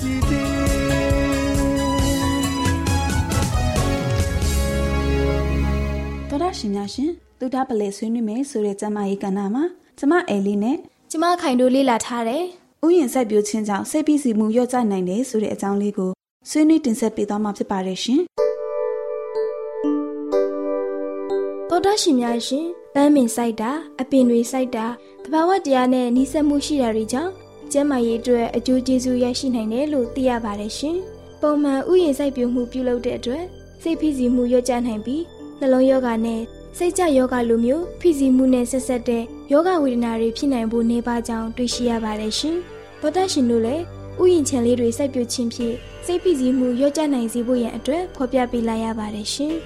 တီတော်ရရှင်များရှင်သူတာပလဲဆွေးနွေးမယ်ဆိုတဲ့ကျမကြီးကဏ္ဍမှာကျမအဲလီနဲ့ကျမခိုင်တို့လေ့လာထားတယ်။ဥယျာဉ်စိုက်ပျိုးခြင်းကြောင့်စိတ်ဖိစီးမှုလျော့ကျနိုင်တယ်ဆိုတဲ့အကြောင်းလေးကိုဆွေးနွေးတင်ဆက်ပေးသွားမှာဖြစ်ပါတယ်ရှင်။တော်တာရှင်များရှင်ပန်းမင်စိုက်တာအပင်တွေစိုက်တာတဘာဝတရားနဲ့နှိစက်မှုရှိတာတွေကြောင့် ကျန်းမာရေးအတွက်အကျိုးကျေးဇူးရရှိနိုင်တယ်လို့သိရပါတယ်ရှင်။ပုံမှန်ဥယျာဉ်စိုက်ပျိုးမှုပြုလုပ်တဲ့အတွက်စိတ်ဖိစီးမှုလျော့ကျနိုင်ပြီးနှလုံးယောဂနဲ့စိတ်ကြယောဂလိုမျိုးဖိစီးမှုနဲ့ဆက်ဆက်တဲ့ယောဂဝေဒနာတွေဖြစ်နိုင်ဖို့နေပါကြောင်းတွေ့ရှိရပါတယ်ရှင်။သောတာရှင်တို့လည်းဥယျာဉ်ခြံလေးတွေစိုက်ပျိုးခြင်းဖြင့်စိတ်ဖိစီးမှုလျော့ကျနိုင်စေဖို့ရန်အတွက်ဖော်ပြပေးလိုက်ရပါတယ်ရှင်။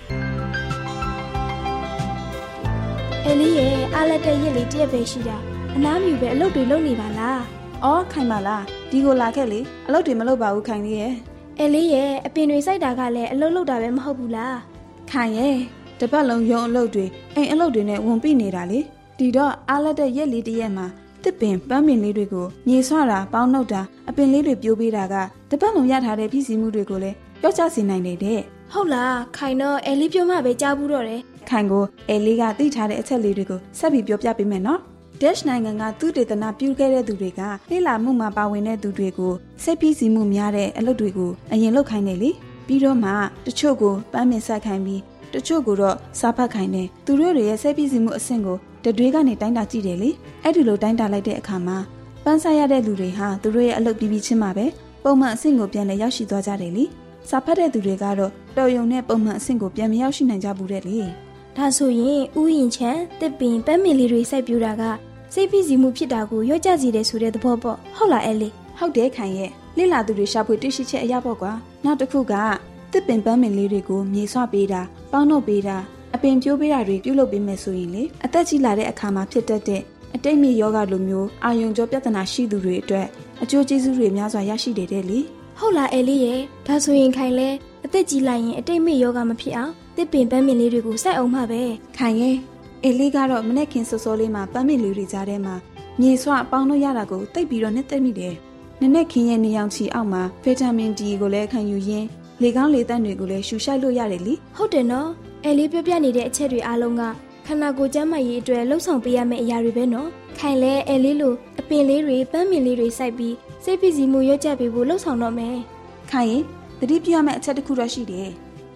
အဲလေးရဲ့အားလက်တဲ့ရစ်လေးတရက်ပဲရှိတာအနားမြူပဲအလုပ်တွေလုပ်နေပါလား။ အော်ခိုင်ပါလားဒီကိုလာခဲ့လေအလုပ်တွေမလုပ်ပါဘူးခိုင်လေးရဲ့။အဲလေးရဲ့အပင်တွေစိုက်တာကလည်းအလုပ်လုပ်တာပဲမဟုတ်ဘူးလား။ခိုင်ရဲ့တပတ်လုံးရုံအလုပ်တွေအိမ်အလုပ်တွေနဲ့ဝန်ပြနေတာလေဒီတော့အားလက်တဲ့ရက်လေးတရက်မှာတစ်ပင်ပန်းပင်လေးတွေကိုမြေဆွတာပေါင်းနှုတ်တာအပင်လေးတွေပြိုးပေးတာကတပတ်လုံးရထားတဲ့ပြည်စည်းမှုတွေကိုလည်းပြော့ချစေနိုင်တယ်တဲ့ဟုတ်လားခိုင်တော့အဲလေးပြောမှပဲကြားဘူးတော့တယ်ခိုင်ကိုအဲလေးကသိထားတဲ့အချက်လေးတွေကိုဆက်ပြီးပြောပြပေးမယ်နော် Dash နိုင်ငံကသူတေသနာပြုခဲ့တဲ့သူတွေကလေ့လာမှုမှာပါဝင်တဲ့သူတွေကိုစိတ်ဖိစီးမှုများတဲ့အလုပ်တွေကိုအရင်လုပ်ခိုင်းတယ်လေပြီးတော့မှတချို့ကိုပန်းပင်ဆက်ခိုင်းပြီးတချို့ကိုတော့စားဖတ်ခိုင်းတယ်သူတို့တွေရဲ့စိတ်ဖိစီးမှုအဆင့်ကိုတတွေးကနေတိုင်းတာကြည့်တယ်လေအဲ့ဒီလိုတိုင်းတာလိုက်တဲ့အခါမှာပန်းစားရတဲ့လူတွေဟာသူတို့ရဲ့အလုပ်ပြီးပြီးချင်းမှာပဲပုံမှန်အဆင့်ကိုပြန်လည်ရောက်ရှိသွားကြတယ်လေစာဖတ်တဲ့သူတွေကတော့တော်ယုံနဲ့ပုံမှန်အဆင့်ကိုပြန်မရောက်ရှိနိုင်ကြဘူးတဲ့လေဒါဆိုရင်ဥယျင်ချံတစ်ပင်ပန်းမင်လေးတွေစိုက်ပြူတာက စိတ်ဖိစီးမှုဖြစ်တာကိုရော့ကျစေတယ်ဆိုတဲ့သဘောပေါ့ဟုတ်လားအဲလေးဟုတ်တယ်ခိုင်ရဲ့လိလာသူတွေရှာဖွေတွေ့ရှိချက်အရာပေါ့ကွာနောက်တစ်ခုကတစ်ပင်ပန်းမင်လေးတွေကိုမြေဆွပေးတာပေါင်းနှုတ်ပေးတာအပင်ပြိုးပေးတာတွေပြုလုပ်ပေးမယ်ဆိုရင်လေအသက်ကြီးလာတဲ့အခါမှာဖြစ်တတ်တဲ့အတိတ်မြေယောဂလိုမျိုးအာယုံကြောပြဿနာရှိသူတွေအတွက်အကျိုးကျေးဇူးတွေများစွာရရှိတယ်တဲ့လေဟုတ်လားအဲလေးရဲ့ဒါဆိုရင်ခိုင်လဲအသက်ကြီးလိုက်ရင်အတိတ်မေ့ယောဂမဖြစ်အောင်တစ်ပင်ပန်းမင်လေးတွေကိုစိုက်အောင်မှပဲခိုင်ရဲ့ အေလေးကတော့မနေ့ခင်စောစောလေးမှာပန်းမီလူတွေကြားထဲမှာမြေဆွအပေါင်းလို့ရတာကိုတိတ်ပြီးတော့နှစ်သက်မိတယ်။နနေ့ခင်ရဲ့နေအောင်ချီအောက်မှာဗီတာမင် D ကိုလည်းခံယူရင်းလေကောင်းလေသန့်တွေကိုလည်းရှူရှိုက်လို့ရတယ်လीဟုတ်တယ်နော်အဲလေးပြောပြနေတဲ့အချက်တွေအားလုံးကခန္ဓာကိုယ်ကျန်းမာရေးအတွက်လှုပ်ဆောင်ပေးရမယ့်အရာတွေပဲနော်ခိုင်လဲအဲလေးလိုအပင်လေးတွေပန်းမင်လေးတွေစိုက်ပြီးစိတ်ဖိစီးမှုရွတ်ကြပေးဖို့လှုပ်ဆောင်တော့မယ်။ခိုင်ရင်သတိပြုရမယ့်အချက်တစ်ခုတော့ရှိတယ်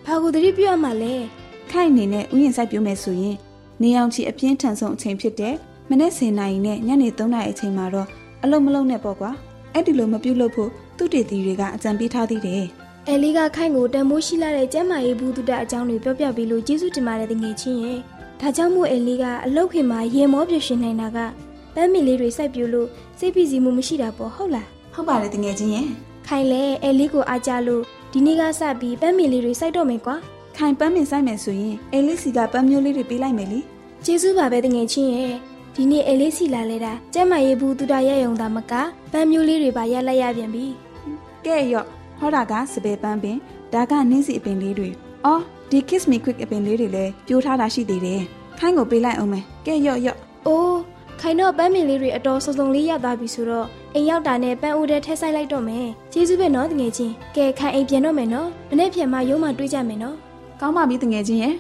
ဘာကိုသတိပြုရမှာလဲ။ခိုင်အနေနဲ့ဥယျာဉ်စိုက်ပြုမယ်ဆိုရင် နေအောင်ချီအပြင်းထန်ဆုံးအချိန်ဖြစ်တဲ့မနေ့10နာရီနဲ့ညနေ3နာရီအချိန်မှာတော့အလုံးမလုံးနဲ့ပေါ့ကွာ။အဲ့ဒီလိုမပြုတ်လို့ဖို့သူတေတီတွေကအကြံပေးထားသေးတယ်။အဲလေးကခိုင်ကိုတန်မိုးရှိလာတဲ့ကျမ်းမာရေးဘူးတုဒအကြောင်းတွေပြောပြပေးလို့ကျေးဇူးတင်ပါတယ်တငယ်ချင်းရဲ့ဒါကြောင့်မို့အဲလေးကအလောက်ခင်မှာရေမောပြရှင်နိုင်တာကပန်းမီလေးတွေစိုက်ပြလို့စိတ်ဖိစီးမှုမရှိတာပေါ့ဟုတ်လားဟုတ်ပါတယ်တငယ်ချင်းရဲ့ခိုင်လဲအဲလေးကိုအားကြလို့ဒီနေ့ကစပြီးပန်းမီလေးတွေစိုက်တော့မယ်ကွာ ခိုင်ပန်းမင်ဆိုင်မယ်ဆိုရင်အဲလေးစီကပန်းမျိုးလေးတွေပေးလိုက်မယ်လीကျေးဇူးပါပဲတငယ်ချင်းရဲ့ဒီနေ့အဲလေးစီလာလဲတာကျမ်းမာရေးဘူးတုဒရရုံသာမကပန်းမျိုးလေးတွေပါရက်လိုက်ရပြန်ပြီကဲရော့ဟောတာကစပယ်ပန်းပင်ဒါကနင်းစီအပင်လေးတွေအော်ဒီ kiss me quick အပင်လေးတွေလည်းပြိုးထားတာရှိသေးတယ်ခိုင်းကိုပေးလိုက်အောင်မယ်ကဲရော့ရော့အိုးခိုင်တော့ပန်းမီလေးတွေအတော်စုံစုံလေးရသွားပြီဆိုတော့အိမ်ရောက်တာနဲ့ပန်းအိုးထဲထည့်ဆိုင်လိုက်တော့မယ်ကျေးဇူးပဲနော်တငယ်ချင်းကဲခိုင်အိမ်ပြန်တော့မယ်နော်မနေ့ပြန်မှရုံးမှတွေးကြမယ်နော် ကောင်းပါပြီတငယ်ချင်းရဲ့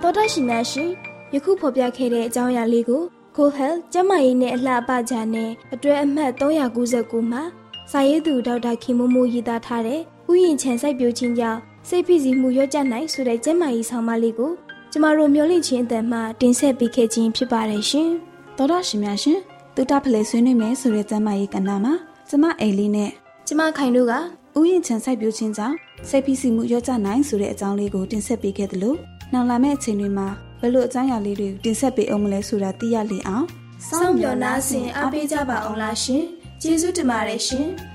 တော်တရှိများရှင်ယခုဖော်ပြခဲ့တဲ့အကြောင်းအရာလေးကို Cool Health ကျန်းမာရေးနဲ့အလှအပကြနဲ့အတွဲအမှတ်399မှာစာရေးသူဒေါက်တာခင်မိုးမိုးရေးသားထားတဲ့ဥယျာဉ်ခြံစိုက်ပျိုးခြင်းကြောင့်စိတ်ဖိစီးမှုရော့ကျနိုင်ဆိုတဲ့ကျန်းမာရေးဆောင်မလေးကိုကျမတို့မျှဝင့်ခြင်းအတန်မှတင်ဆက်ပေးခဲ့ခြင်းဖြစ်ပါတယ်ရှင်သောတာရှင်များရှင်တူတာဖလဲဆွေးနွေးမယ်ဆိုတဲ့ကျမ်းမာရေးကဏ္ဍမှာကျမအိမ်လေးနဲ့။ကျမခိုင်တို့က ဥယျာဉ်ချန်စိုက်ပျိုးခြင်းကြောင့်စိတ်ဖိစီးမှုရောကြနိုင်ဆိုတဲ့အကြောင်းလေးကိုတင်ဆက်ပေးခဲ့တယ်လို့နောက်လာမယ့်အချိန်တွေမှာဘယ်လိုအကြောင်းအရာလေးတွေကိုတင်ဆက်ပေးအောင်မလဲဆိုတာသိရလေအောင်စောင့်မျှော်နားဆင်အားပေးကြပါအောင်လားရှင်။ကျေးဇူးတင်ပါတယ်ရှင်။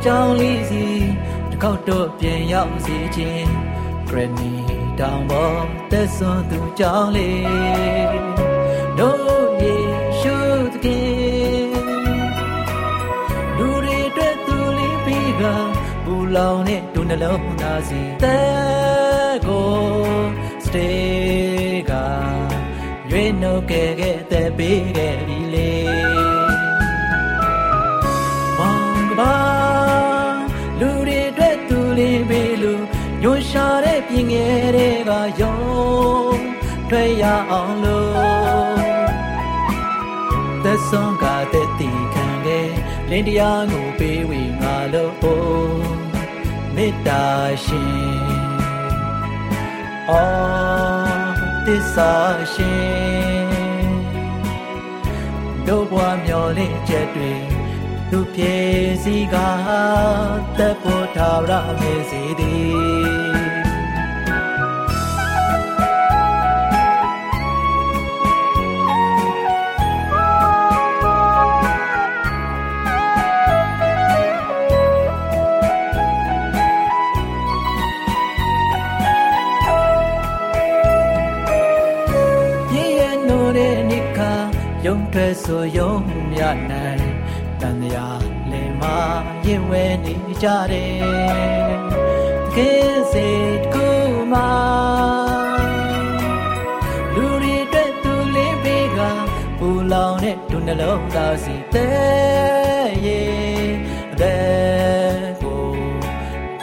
ကောစကြောင်းလေးစီတစ်ခေါက်တော့ပြန်ရောက်စီခြင်း Granny တောင်ပေါ်သက်စွန်သူကြောင်းလေးတို့ယေရှုသခင်လူတွေအတွက်သူလေးပြီးကပူလောင်တဲ့ဒုနှလုံးသားစီတဲ့ကို stay ကရွေးနှုတ်ခဲ့ခဲ့တဲ့ပေးခဲ့ပြီ ရှာတဲ့ပြင်ငယ်တွေကယုံတွေ့ရအောင်လို့သက်ဆုံးကတဲ့တီခံခဲ့လင်းတရားကိုပေးဝေငါလို့မေတ္တာရှင်အော်သစ္စာရှင်တို့ဘွားမျော်လင့်ချက်တွေသူပြေစီကတပ်ဖို့ထားရမေစီသည် ယုံထွက်ဆိုယုံမြနိုင်တန်ရာလေမရင်ဝဲနေကြတယ်တကယ်စေတကူမလူတွေအတွက်သူလေးပေးကပူလောင်တဲ့ဒုနှလုံးသားစီတဲ့ရဲ့တဲ့ကို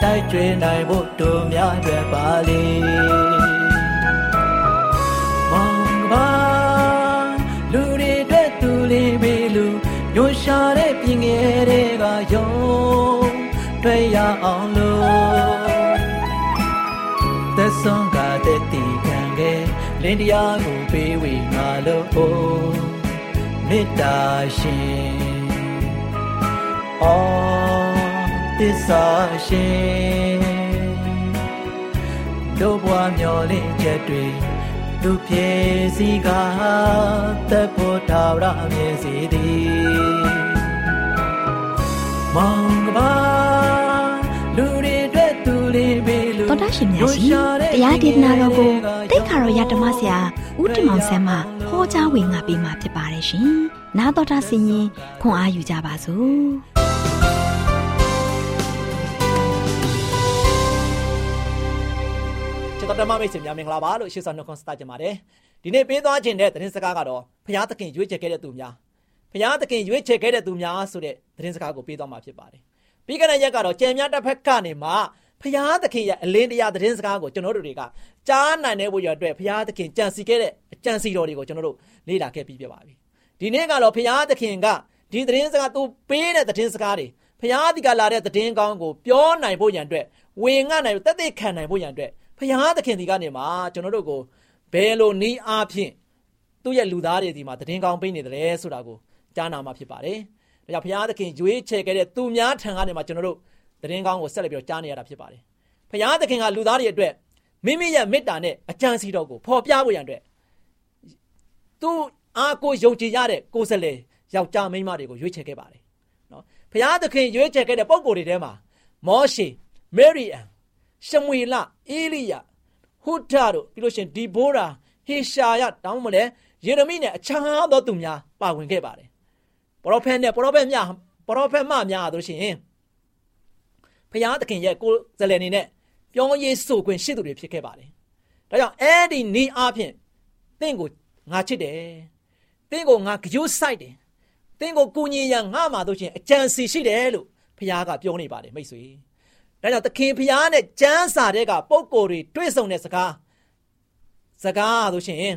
တိုက်ကျွေးနိုင်ဖို့တို့များအတွက်ပါလေ တွေ့ရအောင်လို့သက်ဆုံးကတဲ့တီခံခဲ့လလင်းတရားကိုပေးဝေငါလို့မေတ္တာရှင်အော်သစ္စာရှင်တို့ဘွားမျောလင့်ချက်တွေသူပြေစီကသက်ဖို့ထာဝရမြင်စီသည်မောင်ကပါ လူတွေအတွက်သူလေးပေးလို့တော်တာရှင်များရှင်တရားဒေသနာတော်ကိုတိတ်ခါတော်ရဓမ္မဆရာဦးတင်မောင်ဆန်းမှဟောကြားဝင်ငါပေးมาဖြစ်ပါတယ်ရှင်။နာတော်တာဆင်ရင်ခွန်အားယူကြပါစို့။တော်ဓမ္မမိတ်ဆွေများမင်္ဂလာပါလို့ရှေ့ဆောင်နှုတ်ခွန်းစတာကြပါတယ်ဒီနေ့ပေးသွားခြင်းတဲ့သတင်းစကားကတော့ဘုရားသခင်ရွေးချယ်ခဲ့တဲ့သူများဘုရားသခင်ရွေးချယ်ခဲ့တဲ့သူများဆိုတဲ့သတင်းစကားကိုပေးသွားမှာဖြစ်ပါတယ် ပြီးခဲ့တဲ့ရက်ကတော့ကြံများတစ်ဖက်ကနေမှဘုရားသခင်ရဲ့အလင်းတရားသတင်းစကားကိုကျွန်တော်တို့တွေကကြားနိုင်တဲ့ဘုရားအတွက်ဘုရားသခင်ကြံစီခဲ့တဲ့အကြံစီတော်တွေကိုကျွန်တော်တို့လေ့လာခဲ့ပြီးပြပါပြီဒီနေ့ကတော့ဘုရားသခင်ကဒီသတင်းစကားသူပေးတဲ့သတင်းစကားတွေဘုရားဒီကလာတဲ့သတင်းကောင်းကိုပြောနိုင်ဖို့ရန်အတွက်ဝင်ငှနိုင်တက်တဲ့ခံနိုင်ဖို့ရန်အတွက်ဖရာသခင်ဒီကနေမှာကျွန်တော်တို့ကိုဘယ်လိုနီးအားဖြင့်သူ့ရဲ့လူသားတွေဒီမှာတည်င်းကောင်းပေးနေတယ်ဆိုတာကိုကြားနာမှာဖြစ်ပါတယ်။ ဒါကြောင့်ဖရာသခင်ရွေးချယ်ခဲ့တဲ့သူများထံကနေမှာကျွန်တော်တို့တည်င်းကောင်းကိုဆက်လက်ပြီးကြားနေရတာဖြစ်ပါတယ်။ဖရာသခင်ကလူသားတွေအတွက်မိမိရဲ့မေတ္တာနဲ့အကြံစီတော်ကိုဖော်ပြဖို့ရန်အတွက်သူအားကိုယုံကြည်ရတဲ့ကိုယ်စားလှယ်ယောက်ျားမိန်းမတွေကိုရွေးချယ်ခဲ့ပါတယ်။နော်ဖရာသခင်ရွေးချယ်ခဲ့တဲ့ပုံကိုယ်တွေထဲမှာမောရှေမေရီအန်ရှမွေလအေလိယဟုဒ္ဒတို့ပြီးလို့ရှင်ဒီဘိုးရာဟေရှာယတောင်းမလဲယေရမိနဲ့အခြားသောသူများပါဝင်ခဲ့ပါတယ် ပရောဖက်နဲ့ပရောဖက်များပရောဖက်မများတို့ရှင်ဖျားသခင်ရဲ့ကိုယ်စလယ်နေနဲ့ပြောရေးဆိုခွင့်ရှိသူတွေဖြစ်ခဲ့ပါတယ်ဒါကြောင့်အဲ့ဒီနီးအားဖြင့်တင့်ကိုငါချစ်တယ်တင့်ကိုငါကြိုးဆိုင်တယ်တင့်ကိုကူညီရန်ငါမှတို့ချင်းအကြံစီရှိတယ်လို့ဖျားကပြောနေပါတယ်မိတ်ဆွေဒါကြောင့်သခင်ဖျားနဲ့ကျမ်းစာတဲ့ကပုံကိုယ်တွေတွေ့ဆုံတဲ့စကားစကားဆိုရှင်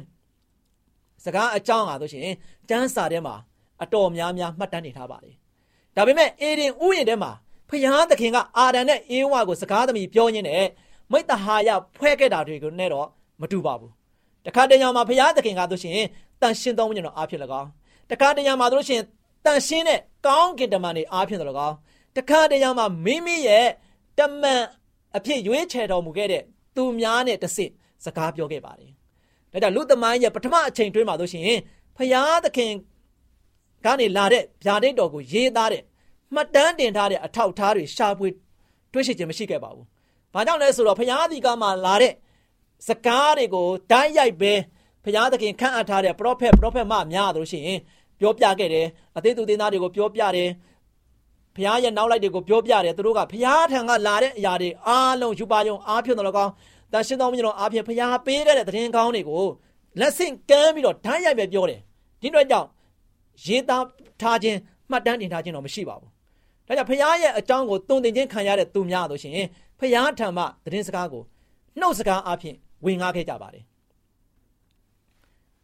စကားအကြောင်းဟာဆိုရှင်ကျမ်းစာထဲမှာ အတော်များများမှတ်တမ်းနေထားပါတယ်။ဒါပေမဲ့အေဒင်ဥယျာဉ်ထဲမှာဖျားသခင်ကအာဒံနဲ့အေဝါကိုစကားသမီးပြောရင်းနဲ့မိတ္တဟာယဖွဲ့ခဲ့တာတွေကိုနဲ့တော့မတူပါဘူး။တခါတရံမှာဖျားသခင်ကဆိုရှင်တန်ရှင်းသောဝိညာဉ်တော်အားဖြင့်၎င်းတခါတရံမှာဆိုရှင်တန်ရှင်းတဲ့ကောင်းကင်တမန်တွေအားဖြင့်၎င်းတခါတရံမှာမိမိရဲ့တမန်အဖြစ်ရွေးချယ်တော်မူခဲ့တဲ့သူများနဲ့တဆင့်စကားပြောခဲ့ပါတယ်။ဒါကြောင့်လူသမိုင်းရဲ့ပထမအချိန်တွင်းမှာဆိုရှင်ဖယားသခင် ကနေလာတဲ့ဗျာဒိတ်တော်ကိုရေးသားတဲ့မှတ်တမ်းတင်ထားတဲ့အထောက်အထားတွေရှာဖွေတွေ့ရှိခြင်းမရှိခဲ့ပါဘူး။ဘာကြောင့်လဲဆိုတော့ဖယားဒီကမှလာတဲ့စကားတွေကိုတိုင်းရိုက်ပဲဖယားသခင်ခန့်အပ်ထားတဲ့ပရောဖက်ပရောဖက်မများတို့ရှိရင်ပြောပြခဲ့တယ်။အသေးသူသေးသားတွေကိုပြောပြတယ်။ဘုရားရဲ့နောက်လိုက်တွေကိုပြောပြတယ်သူတို့ကဘုရားထံကလာတဲ့အရာတွေအားလုံးယူပါယုံအားဖြင့်တော့ကောင်းတန်ရှင်းသောမြင့်တော်အားဖြင့်ဘုရားပေးတဲ့တည်င်းကောင်းတွေကိုလက်ဆင့်ကမ်းပြီးတော့ဓာတ်ရိုက်ပဲပြောတယ်ဒီအတွက်ကြောင့် ရေးသားထားခြင်းမှတ်တမ်းတင်ထားခြင်းတော့မရှိပါဘူးဒါကြောင့်ဘုရားရဲ့အကြောင်းကိုတုံသင်ခြင်းခံရတဲ့သူများတို့ရှင်ဘုရားထံမှတည်င်းစကားကိုနှုတ်စကားအားဖြင့်ဝင်ငါခဲ့ကြပါတယ်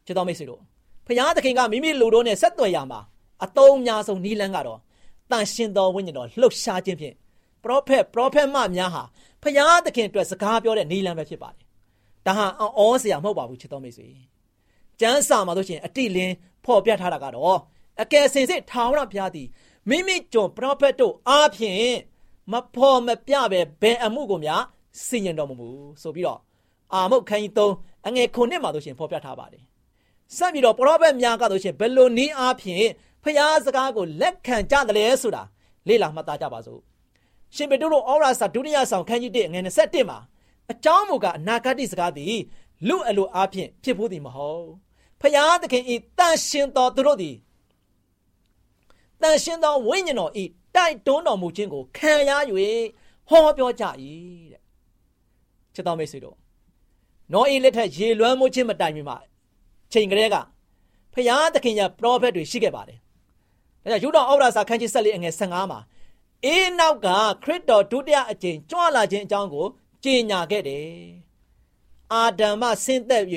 ချစ်တော်မိတ်ဆွေတို့ဘုရားသခင်ကမိမိလူတို့နဲ့ဆက်သွယ်ရမှာအတုံးအများဆုံးနီးလန်းကတော့တန်ရှင်သောဝိညာဉ်တော်လှုပ်ရှားခြင်းဖြင့်ပရောဖက်ပရောဖက်မများဟာဖျားသခင်အတွက်စကားပြောတဲ့နေလမ်းပဲဖြစ်ပါတယ်။ဒါဟာအောစရာမဟုတ်ပါဘူးချစ်တော်မိတ်ဆွေ။ကျမ်းစာမှာဆိုရှင်အတိလင်း ဖော်ပြထားတာကတော့အကယ်စင်စစ်ထာဝရဘုရားသည်မိမိကျွန်ပရောဖက်တို့အားဖြင့်မဖော်မပြပဲဘယ်အမှုကိုများစီရင်တော်မမူဆိုပြီးတော့အာမုတ်ခန်းကြီး3အငယ်ခုနှစ်မှာဆိုရှင်ဖော်ပြထားပါတယ်။ဆက်ပြီးတော့ပရောဖက်များကဆိုရှင်ဘယ်လိုနည်းအားဖြင့်ဖျားစကားကိုလက်ခံကြတယ်လေဆိုတာလေ့လာမှတ်သားကြပါစို့ရှင်ပေတုတို့ဩရာစာဒုတိယဆောင်ခန်းကြီး1ငွေ27မှာအကြောင်းမူကားအနာဂတ်စကားသည်လူအလိုအားဖြင့်ဖြစ်ဖို့သည်မဟုတ် ဖျားသခင်ဤတန်ရှင်တော်သူတို့သည်တန်ရှင်သောဝိညာဉ်တော်ဤတိုက်တွန်းတော်မူခြင်းကိုခံရ၍ဟောပြောကြ၏တဲ့ချစ်တော်မိတ်ဆွေတို့နောအေလက်ထက်ရေလွှမ်းမိုးခြင်းမတိုင်မီမှာချိန်ကလေးကဖျားသခင်ရဲ့ပရောဖက်တွေရှိခဲ့ပါတယ်ဒါကြောင့်ယူတော်ဩဝါစာခန်းကြီး14အငယ်15မှာအေးနောက်ကခရစ်တော်ဒုတိယအကြိမ်ကြွလာခြင်းအကြောင်းကိုကြေညာခဲ့တယ်။အာဒံမှဆင်းသက်၍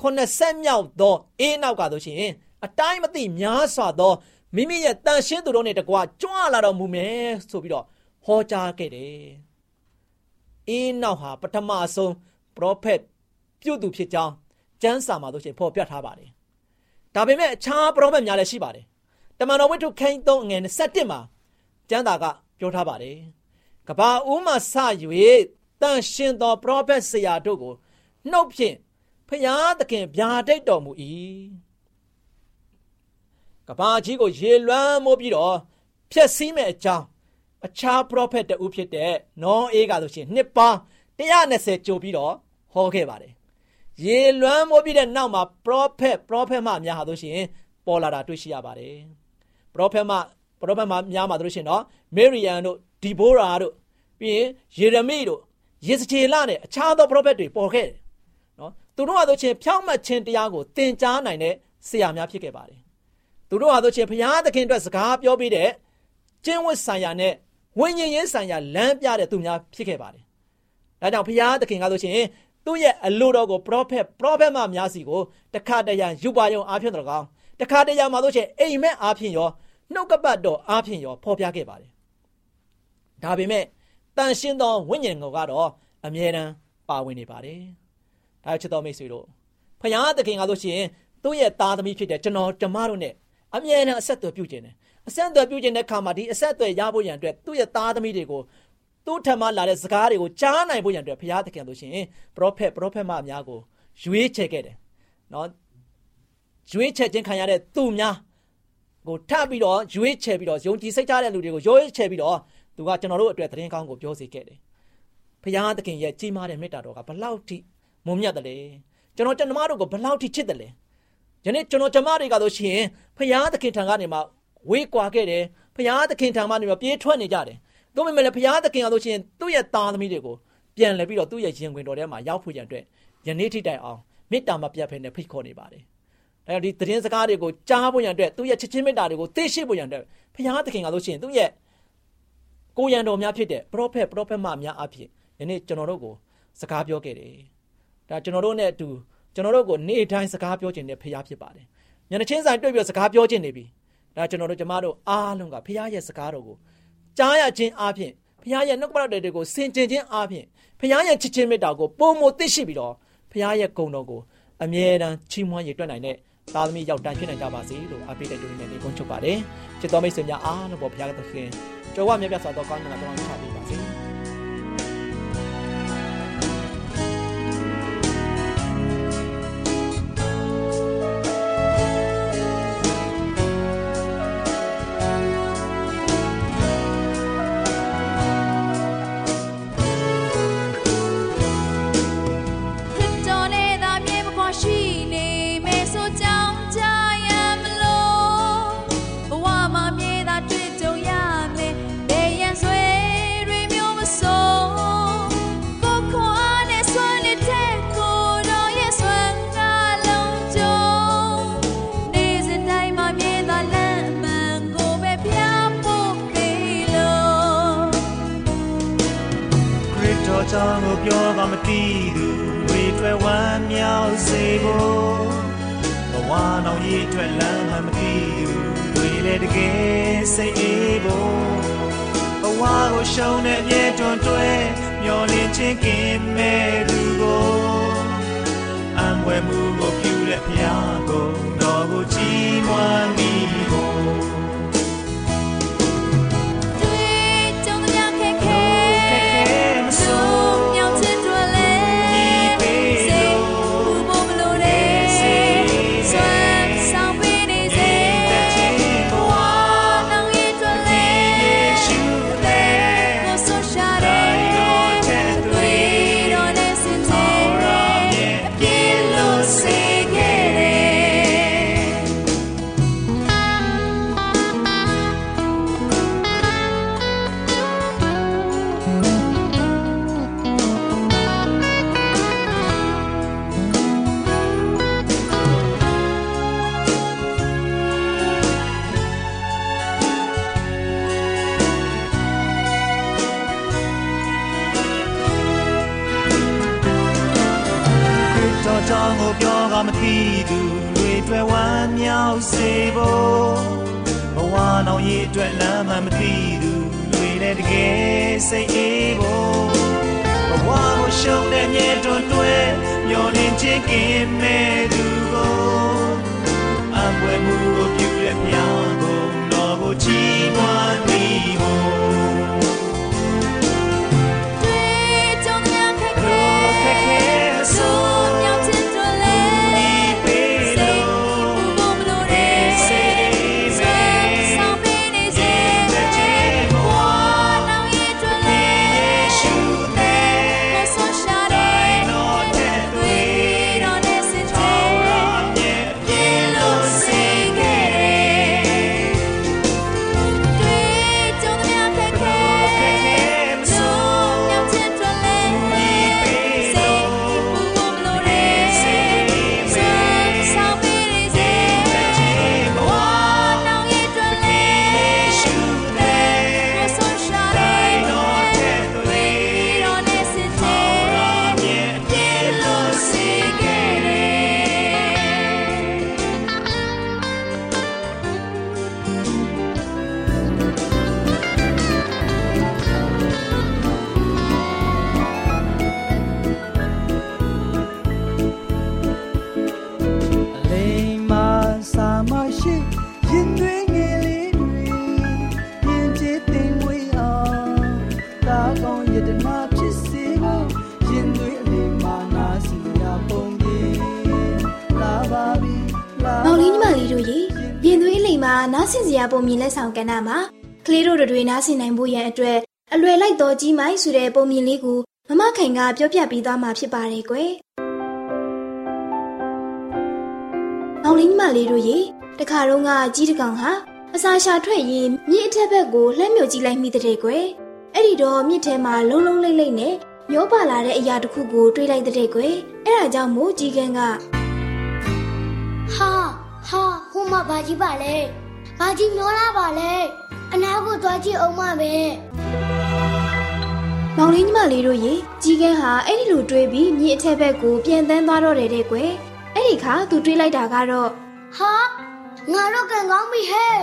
ခုနှစ်ဆက်မြောက်သောအေးနောက်ကဆိုရှင်အတိုင်းမသိများစွာသောမိမိရဲ့တန်ရှင်းသူတို့နဲ့တကွာကြွလာတော်မူမယ်ဆိုပြီးတော့ဟောကြားခဲ့တယ်။အေးနောက်ဟာပထမဆုံးပရောဖက်ပြုသူဖြစ်ကြောင်းကျမ်းစာမှာတို့ချင်းဖော်ပြထားပါတယ်ဒါပေမဲ့အခြားပရောဖက်များလည်းရှိပါတယ်တမန်တော်ဝိတ္ထုခိုင်း3ငွေ27မှာကျမ်းစာကပြောထားပါတယ်ကဘာဦးမှစ၍တန်ရှင်သောပရောဖက်ဆရာတို့ကိုနှုတ်ဖြင့် ဖျားသခင်ဗျာဒိတ်တော်မူ၏ကဘာကြီးကိုရေလွှမ်းမိုးပြီးတော့ဖျက်ဆီးမဲ့အကြောင်းအခြားပရောဖက်တဦးဖြစ်တဲ့နောအေးကဆိုရှင်နှစ်ပေါင်း120ကျော်ပြီးတော့ဟောခဲ့ပါတယ်ရေလွှမ်းမိုးပြီးတဲ့နောက်မှာပရောဖက်ပရောဖက်မများဟာဆိုရှင်ပေါ်လာတာတွေ့ရှိရပါတယ်ပရောဖက်မပရောဖက်မများမှာတို့ရှင်နော်မေရီယန်တို့ဒီဘိုရာတို့ပြီးရင်ယေရမိတို့ယေစချေလနဲ့အခြားသောပရောဖက်တွေပေါ်ခဲ့တယ်နော် သူတို့ဟာတို့ချင်းဖြောင့်မတ်ခြင်းတရားကိုသင်ကြားနိုင်တဲ့ဆရာများဖြစ်ခဲ့ပါတယ်သူတို့ဟာတို့ချင်းဘုရားသခင်အတွက်စကားပြောပြီးတဲ့ကျင့်ဝတ်ဆိုင်ရာနဲ့ဝိညာဉ်ရေးဆိုင်ရာလမ်းပြတဲ့သူများဖြစ်ခဲ့ပါတယ်ဒါကြောင့်ဘုရားသခင်ကဆိုရှင်သူ့ရဲ့အလိုတော်ကိုပရောဖက်ပရောဖက်မများစီကိုတခါတရံယူပါယုံအားဖြင့်တော်ကောင်းတခါတရံမှာဆိုရှင်အိမ်မက်အားဖြင့်ရောနှုတ်ကပတ်တော်အားဖြင့်ရောဖော်ပြခဲ့ပါတယ်ဒါပေမဲ့တန်ရှင်းသောဝိညာဉ်ကိုကတော့အမြဲတမ်းပါဝင်နေပါတယ် ဒါချစ်တော်မိတ်ဆွေတို့ဖခင်သခင်ကဆိုရှင်သူ့ရဲ့သားသမီးဖြစ်တဲ့ကျွန်တော်ကျမတို့ ਨੇ အမြဲတမ်းအဆက်အသွယ်ပြုခြင်းတယ်အဆက်အသွယ်ပြုခြင်းတဲ့ခါမှာဒီအဆက်အသွယ်ရဖို့ရန်အတွက်သူ့ရဲ့သားသမီးတွေကိုသူ့ထံမှလာတဲ့စကားတွေကိုကြားနိုင်ဖို့ရန်အတွက်ဘုရားသခင်ဆိုရှင်ပရောဖက်ပရောဖက်မအများကိုရွေးချယ်ခဲ့တယ်နော်ရွေးချယ်ခြင်းခံရတဲ့သူများကိုထပ်ပြီးတော့ရွေးချယ်ပြီးတော့ယုံကြည်စိတ်ထားတဲ့လူတွေကိုရွေးချယ်ပြီးတော့သူကကျွန်တော်တို့အတွက်သတင်းကောင်းကိုပြောစေခဲ့တယ်ဘုရားသခင်ရဲ့ကြီးမားတဲ့မေတ္တာတော်ကဘလောက်ထိ မုံမြတ်တယ်လဲကျွန်တော်ကျွန်တော်တို့ကိုဘလောက်ထိချစ်တယ်လဲယနေ့ကျွန်တော်ကျမတွေကဆိုရှင်ဘုရားသခင်ထံကနေမှဝေးကွာခဲ့တယ်ဘုရားသခင်ထံမှနေမှပြေးထွက်နေကြတယ်။ဒါပေမဲ့လည်းဘုရားသခင်ကဆိုရှင်သူ့ရဲ့သားသမီးတွေကိုပြန်လဲပြီးတော့သူ့ရဲ့ရင်ခွင်တော်ထဲမှာရောက်ဖို့ရန်အတွက်ယနေ့ထိတိုင်အောင်မေတ္တာမပြတ်ဖဲနဲ့ဖိတ်ခေါ်နေပါတယ်။အဲဒီသတင်းစကားတွေကိုကြားဖို့ရန်အတွက်သူ့ရဲ့ချစ်ချင်းမေတ္တာတွေကိုသိရှိဖို့ရန်အတွက်ဘုရားသခင်ကဆိုရှင်သူ့ရဲ့ကိုရန်တော်များဖြစ်တဲ့ပရောဖက်ပရောဖက်မများအဖြစ်ယနေ့ကျွန်တော်တို့ကိုစကားပြောခဲ့တယ်။ ဒါကျွန်တော်တို့နဲ့အတူကျွန်တော်တို့ကိုနေ့တိုင်းစကားပြောခြင်းနဲ့ဖရားဖြစ်ပါတယ်။ညနေချင်းဆိုင်တွေ့ပြီးစကားပြောခြင်းနေပြီ။ဒါကျွန်တော်တို့ကျမတို့အားလုံးကဖရားရဲ့စကားတော်ကိုကြားရခြင်းအပြင်ဖခင်ရဲ့နှုတ်ကပတ်တော်တွေကိုဆင်ခြင်ခြင်းအပြင်ဖခင်ရဲ့ချစ်ခြင်းမေတ္တာကိုပုံမသိရှိပြီးတော့ဖခင်ရဲ့ဂုဏ်တော်ကိုအမြဲတမ်းချီးမွမ်းရည်တွက်နိုင်တဲ့သားသမီးရောက်တန်းဖြစ်နိုင်ကြပါစေလို့အပိတဲ့တူနေနေကုန်းချုပ်ပါတယ်ချစ်တော်မိတ်ဆွေများအားလုံးပေါ်ဖခင်သခင်ကြောဝမြတ်ပြတ်စွာသောကောင်းမြတ်တော်ချပေးပါစေ ပြောကမတီးသူတွေတွေ့ဝမ်းမြောက်စေဖို့ဘဝနောင်ရည်ထွက်လမ်းမှမတီးသူတွေလည်းတကယ်စိတ်အေးဖို့ဘဝကိုရှုံးတဲ့အမြဲတွန်တွဲမျောလင်းခြင်းကင်းမဲ့သူကိုအံွယ်မှုကိုပြုတဲ့ဖျားကိုတော်ကိုကြည်မွမ်း ခြ ရာပုံမြင်လက်ဆောင်ကဏ္ဍမှာကလေးတို့တွေနားဆင်နိုင်ဖို့ရန်အတွက်အလွယ်လိုက်တော်ကြီးမိုင်းဆိုတဲ့ပုံမြင်လေးကိုမမခိုင်ကပြောပြပေးသွားမှာဖြစ်ပါတယ်ကွယ်။မောင်လေးညီမလေးတို့ရေတခါတော့ကကြီးတကောင်ဟာအစာရှာထွက်ရင်မြစ်အထက်ဘက်ကိုလှမ်းမြုပ်ကြည့်လိုက်မိတဲ့ကွယ်။အဲ့ဒီတော့မြစ်ထဲမှာလုံးလုံးလိမ့်လိမ့်နဲ့မျောပါလာတဲ့အရာတစ်ခုကိုတွေးလိုက်တဲ့ကွယ်။အဲ့ဒါကြောင့်မို့ကြီးကန်းကဟာဟာဟိုမှာဘာကြီးပါလဲ ဘာကြီးမျောလာပါလဲအနာကိုသွားကြည့်အောင်မပဲမောင်လေးညီမလေးတို့ရေကြီးကန်းဟာအဲ့ဒီလိုတွေးပြီးမြေအထက်ဘက်ကိုပြန်တန်းသွားတော့တယ်တဲ့ကွယ်အဲ့ဒီခါသူတွေးလိုက်တာကတော့ဟာငါတို့ကန်ကောင်းပြီဟဲ့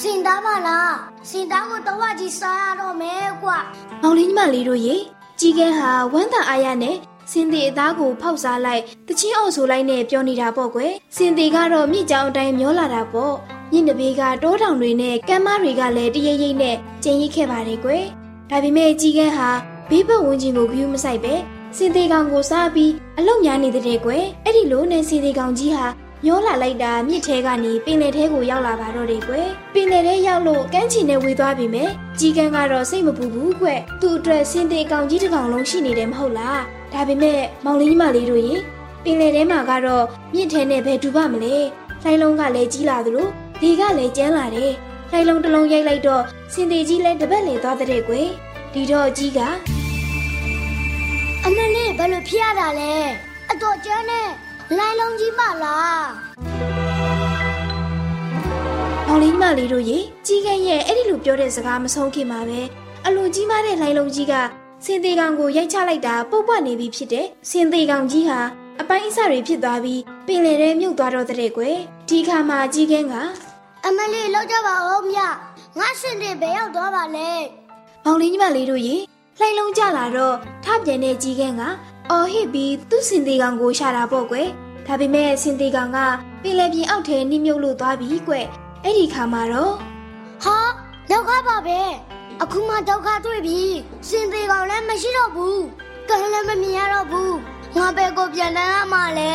စင်သားပါလားစင်သားကိုတော့ကြီးစားရတော့မယ်ကွာမောင်လေးညီမလေးတို့ရေကြီးကန်းဟာဝမ်းသာအားရနဲ့ စင်သေးအသားကိုဖောက်စားလိုက်တချင်းအော်ဆိုလိုက်နဲ့ပြောနေတာပေါ့ကွယ်စင်သေးကတော့မြစ်ကြောင်အတိုင်းမျောလာတာပေါ့မြင့်တဘေးကတောတောင်တွေနဲ့ကမ်းမတွေကလည်းတရိပ်ရိပ်နဲ့ကျင်ရိပ်ခဲ့ပါတယ်ကွယ်ဒါပေမဲ့ကြီးကန်းဟာဘေးဘက်ဝန်းကျင်ကိုဂရုမစိုက်ပဲစင်သေးကောင်ကိုစားပြီးအလုံညာနေတဲ့ကွယ်အဲ့ဒီလိုနဲ့စင်သေးကောင်ကြီးဟာမျောလာလိုက်တာမြစ်ထဲကနေပင်လယ်ထဲကိုရောက်လာပါတော့တယ်ကွယ်ပင်လယ်ထဲရောက်လို့ကမ်းခြေနဲ့ဝေသွားပြီမယ်ကြီးကန်းကတော့စိတ်မပူဘူးကွသူ့အတွက်စင်သေးကောင်ကြီးတစ်ကောင်လုံးရှိနေတယ်မဟုတ်လား ဒါပေမဲ့မောင်လေးညီမလေးတို့ရေပင်လယ်ထဲမှာကတော့မြစ်ထဲနဲ့ဘယ်တူပါမလဲလိုင်းလုံးကလည်းကြီးလာသလိုလေကလည်းကျန်းလာတယ်လိုင်းလုံးတစ်လုံးရိုက်လိုက်တော့စင်သေးကြီးလည်းတပတ်လည်သွားတဲ့ကွယ်ဒီတော့ကြီးကအမလေးဘယ်လိုဖြစ်ရတာလဲအတော်ကျန်းနဲ့လိုင်းလုံးကြီးပါလားမောင်လေးညီမလေးတို့ရေကြီးကန်းရဲ့အဲ့ဒီလိုပြောတဲ့စကားမဆုံးခင်မှာပဲအလိုကြီးမားတဲ့လိုင်းလုံးကြီးက စင်သေးကောင်ကိုရိုက်ချလိုက်တာပုတ်ပွနေပြီဖြစ်တဲ့စင်သေးကောင်ကြီးဟာအပိုင်းအစတွေဖြစ်သွားပြီးပင်လယ်ထဲမြုပ်သွားတော့တဲ့ကွယ်ဒီခါမှာကြီးကန်းကအမလေးလောက်ကြပါဦးမြငါစင်တွေဘယ်ရောက်သွားပါလဲမောင်လေးညီမလေးတို့ရေလှိုင်လုံးကြလာတော့ထပြန်တဲ့ကြီးကန်းကအော်ဟစ်ပြီးသူ့စင်သေးကောင်ကိုရှာတာပေါ့ကွယ်ဒါပေမဲ့စင်သေးကောင်ကပင်လယ်ပြင်အောက်ထဲနှိမ့်မြုပ်လို့သွားပြီကွယ်အဲ့ဒီခါမှာတော့ဟာဒုက္ခပါပဲ အခုမှဒုက္ခတွေ့ပြီစင်သေးကောင်လည်းမရှိတော့ဘူးကံလည်းမမြင်ရတော့ဘူးငါဘယ်ကိုပြန်တန်းရမှာလဲ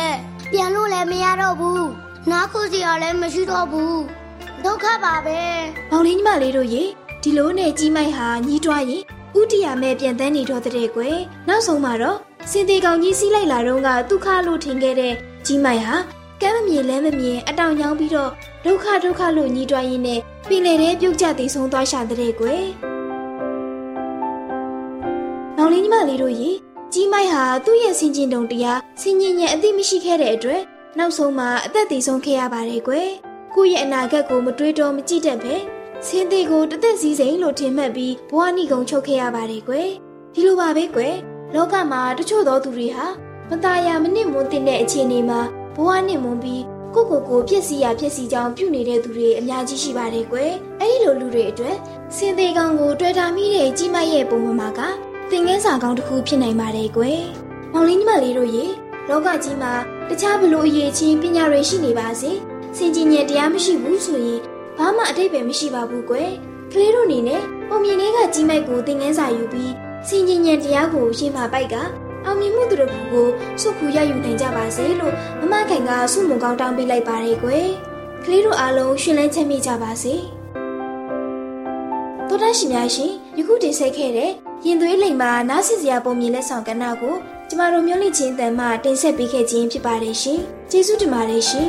ပြန်လို့လည်းမရတော့ဘူးနားခုစီရလည်းမရှိတော့ဘူးဒုက္ခပါပဲမောင်လေးညီမလေးတို့ရေဒီလိုနဲ့ကြီးမိုက်ဟာညီးတွားရင်ဥတီယာမဲ့ပြန်တန်းနေတော့တဲ့ကွယ်နောက်ဆုံးမှာတော့စင်သေးကောင်ကြီးစီးလိုက်လာတော့ကဒုက္ခလို့ထင်ခဲ့တဲ့ကြီးမိုက်ဟာကမ်းမမြင်လဲမမြင်အတောင်ညောင်းပြီးတော့ဒုက္ခဒုက္ခလို့ညီးတွားရင်းနဲ့ပင်လယ်ထဲပြုတ်ကျသေးဆုံးသွားရှာတဲ့ကွယ် မောင်လေးညီမလေးတို့ရေကြီးမိုက်ဟာသူ့ရဲ့ဆင်ကျင်တုံတရားဆင်ញင်ညံအသိမရှိခဲ့တဲ့အတွက်နောက်ဆုံးမှာအသက်သေးဆုံးခဲ့ရပါတယ်ကွယ်ကိုယ့်ရဲ့အနာဂတ်ကိုမတွေးတော့မကြည့်တတ်ပဲဆင်းသေးကိုတသက်စည်းစိမ်လို့ထင်မှတ်ပြီးဘဝနှိကုံချုပ်ခဲ့ရပါတယ်ကွယ်ဒီလိုပါပဲကွယ်လောကမှာတချို့သောသူတွေဟာမตายာမနစ်မွန်းတဲ့အခြေအနေမှာဘဝနှိမွန်းပြီးကိုကိုကိုဖြစ်စီရဖြစ်စီကြောင်းပြုနေတဲ့သူတွေအများကြီးရှိပါတယ်ကွယ်အဲ့ဒီလိုလူတွေအတွက်ဆင်းသေးကောင်ကိုတွေ့တာမိတဲ့ကြီးမရဲ့ပုံမှန်မှာက သင်ငန်းစာကောင်းတစ်ခုဖြစ်နိုင်ပါတယ်ကွယ်မောင်လေးညီမလေးတို့ရေလောကကြီးမှာတခြားဘလို့အရေးချင်းပညာတွေရှိနေပါစေစင်ကြီးညံတရားမရှိဘူးဆိုရင်ဘာမှအတိတ်ပဲမရှိပါဘူးကွယ်ကလေးတို့အနေနဲ့ပုံမြင်လေးကကြီးမိုက်ကိုသင်ငန်းစာယူပြီးစင်ကြီးညံတရားကိုရှင်းမှပိုက်ကအောင်မြင်မှုတို့ကိုစုခုရယူနိုင်ကြပါစေလို့မမခိုင်ကဆုမွန်ကောင်းတောင်းပေးလိုက်ပါတယ်ကွယ်ကလေးတို့အားလုံးရှင်လန်းချမ်းမြေ့ကြပါစေတော်တရှိများရှင် ယခုတင်ဆက်ခဲ့တဲ့ရင်သွေးလိမ်မှာနားဆင်စရာပုံမြင်လက်ဆောင်ကဏ္ဍကိုကျမတို့မျိုးလင့်ချင်းတန်မှတင်ဆက်ပေးခဲ့ခြင်းဖြစ်ပါတယ်ရှင်ကျေးဇူးတင်ပါတယ်ရှင်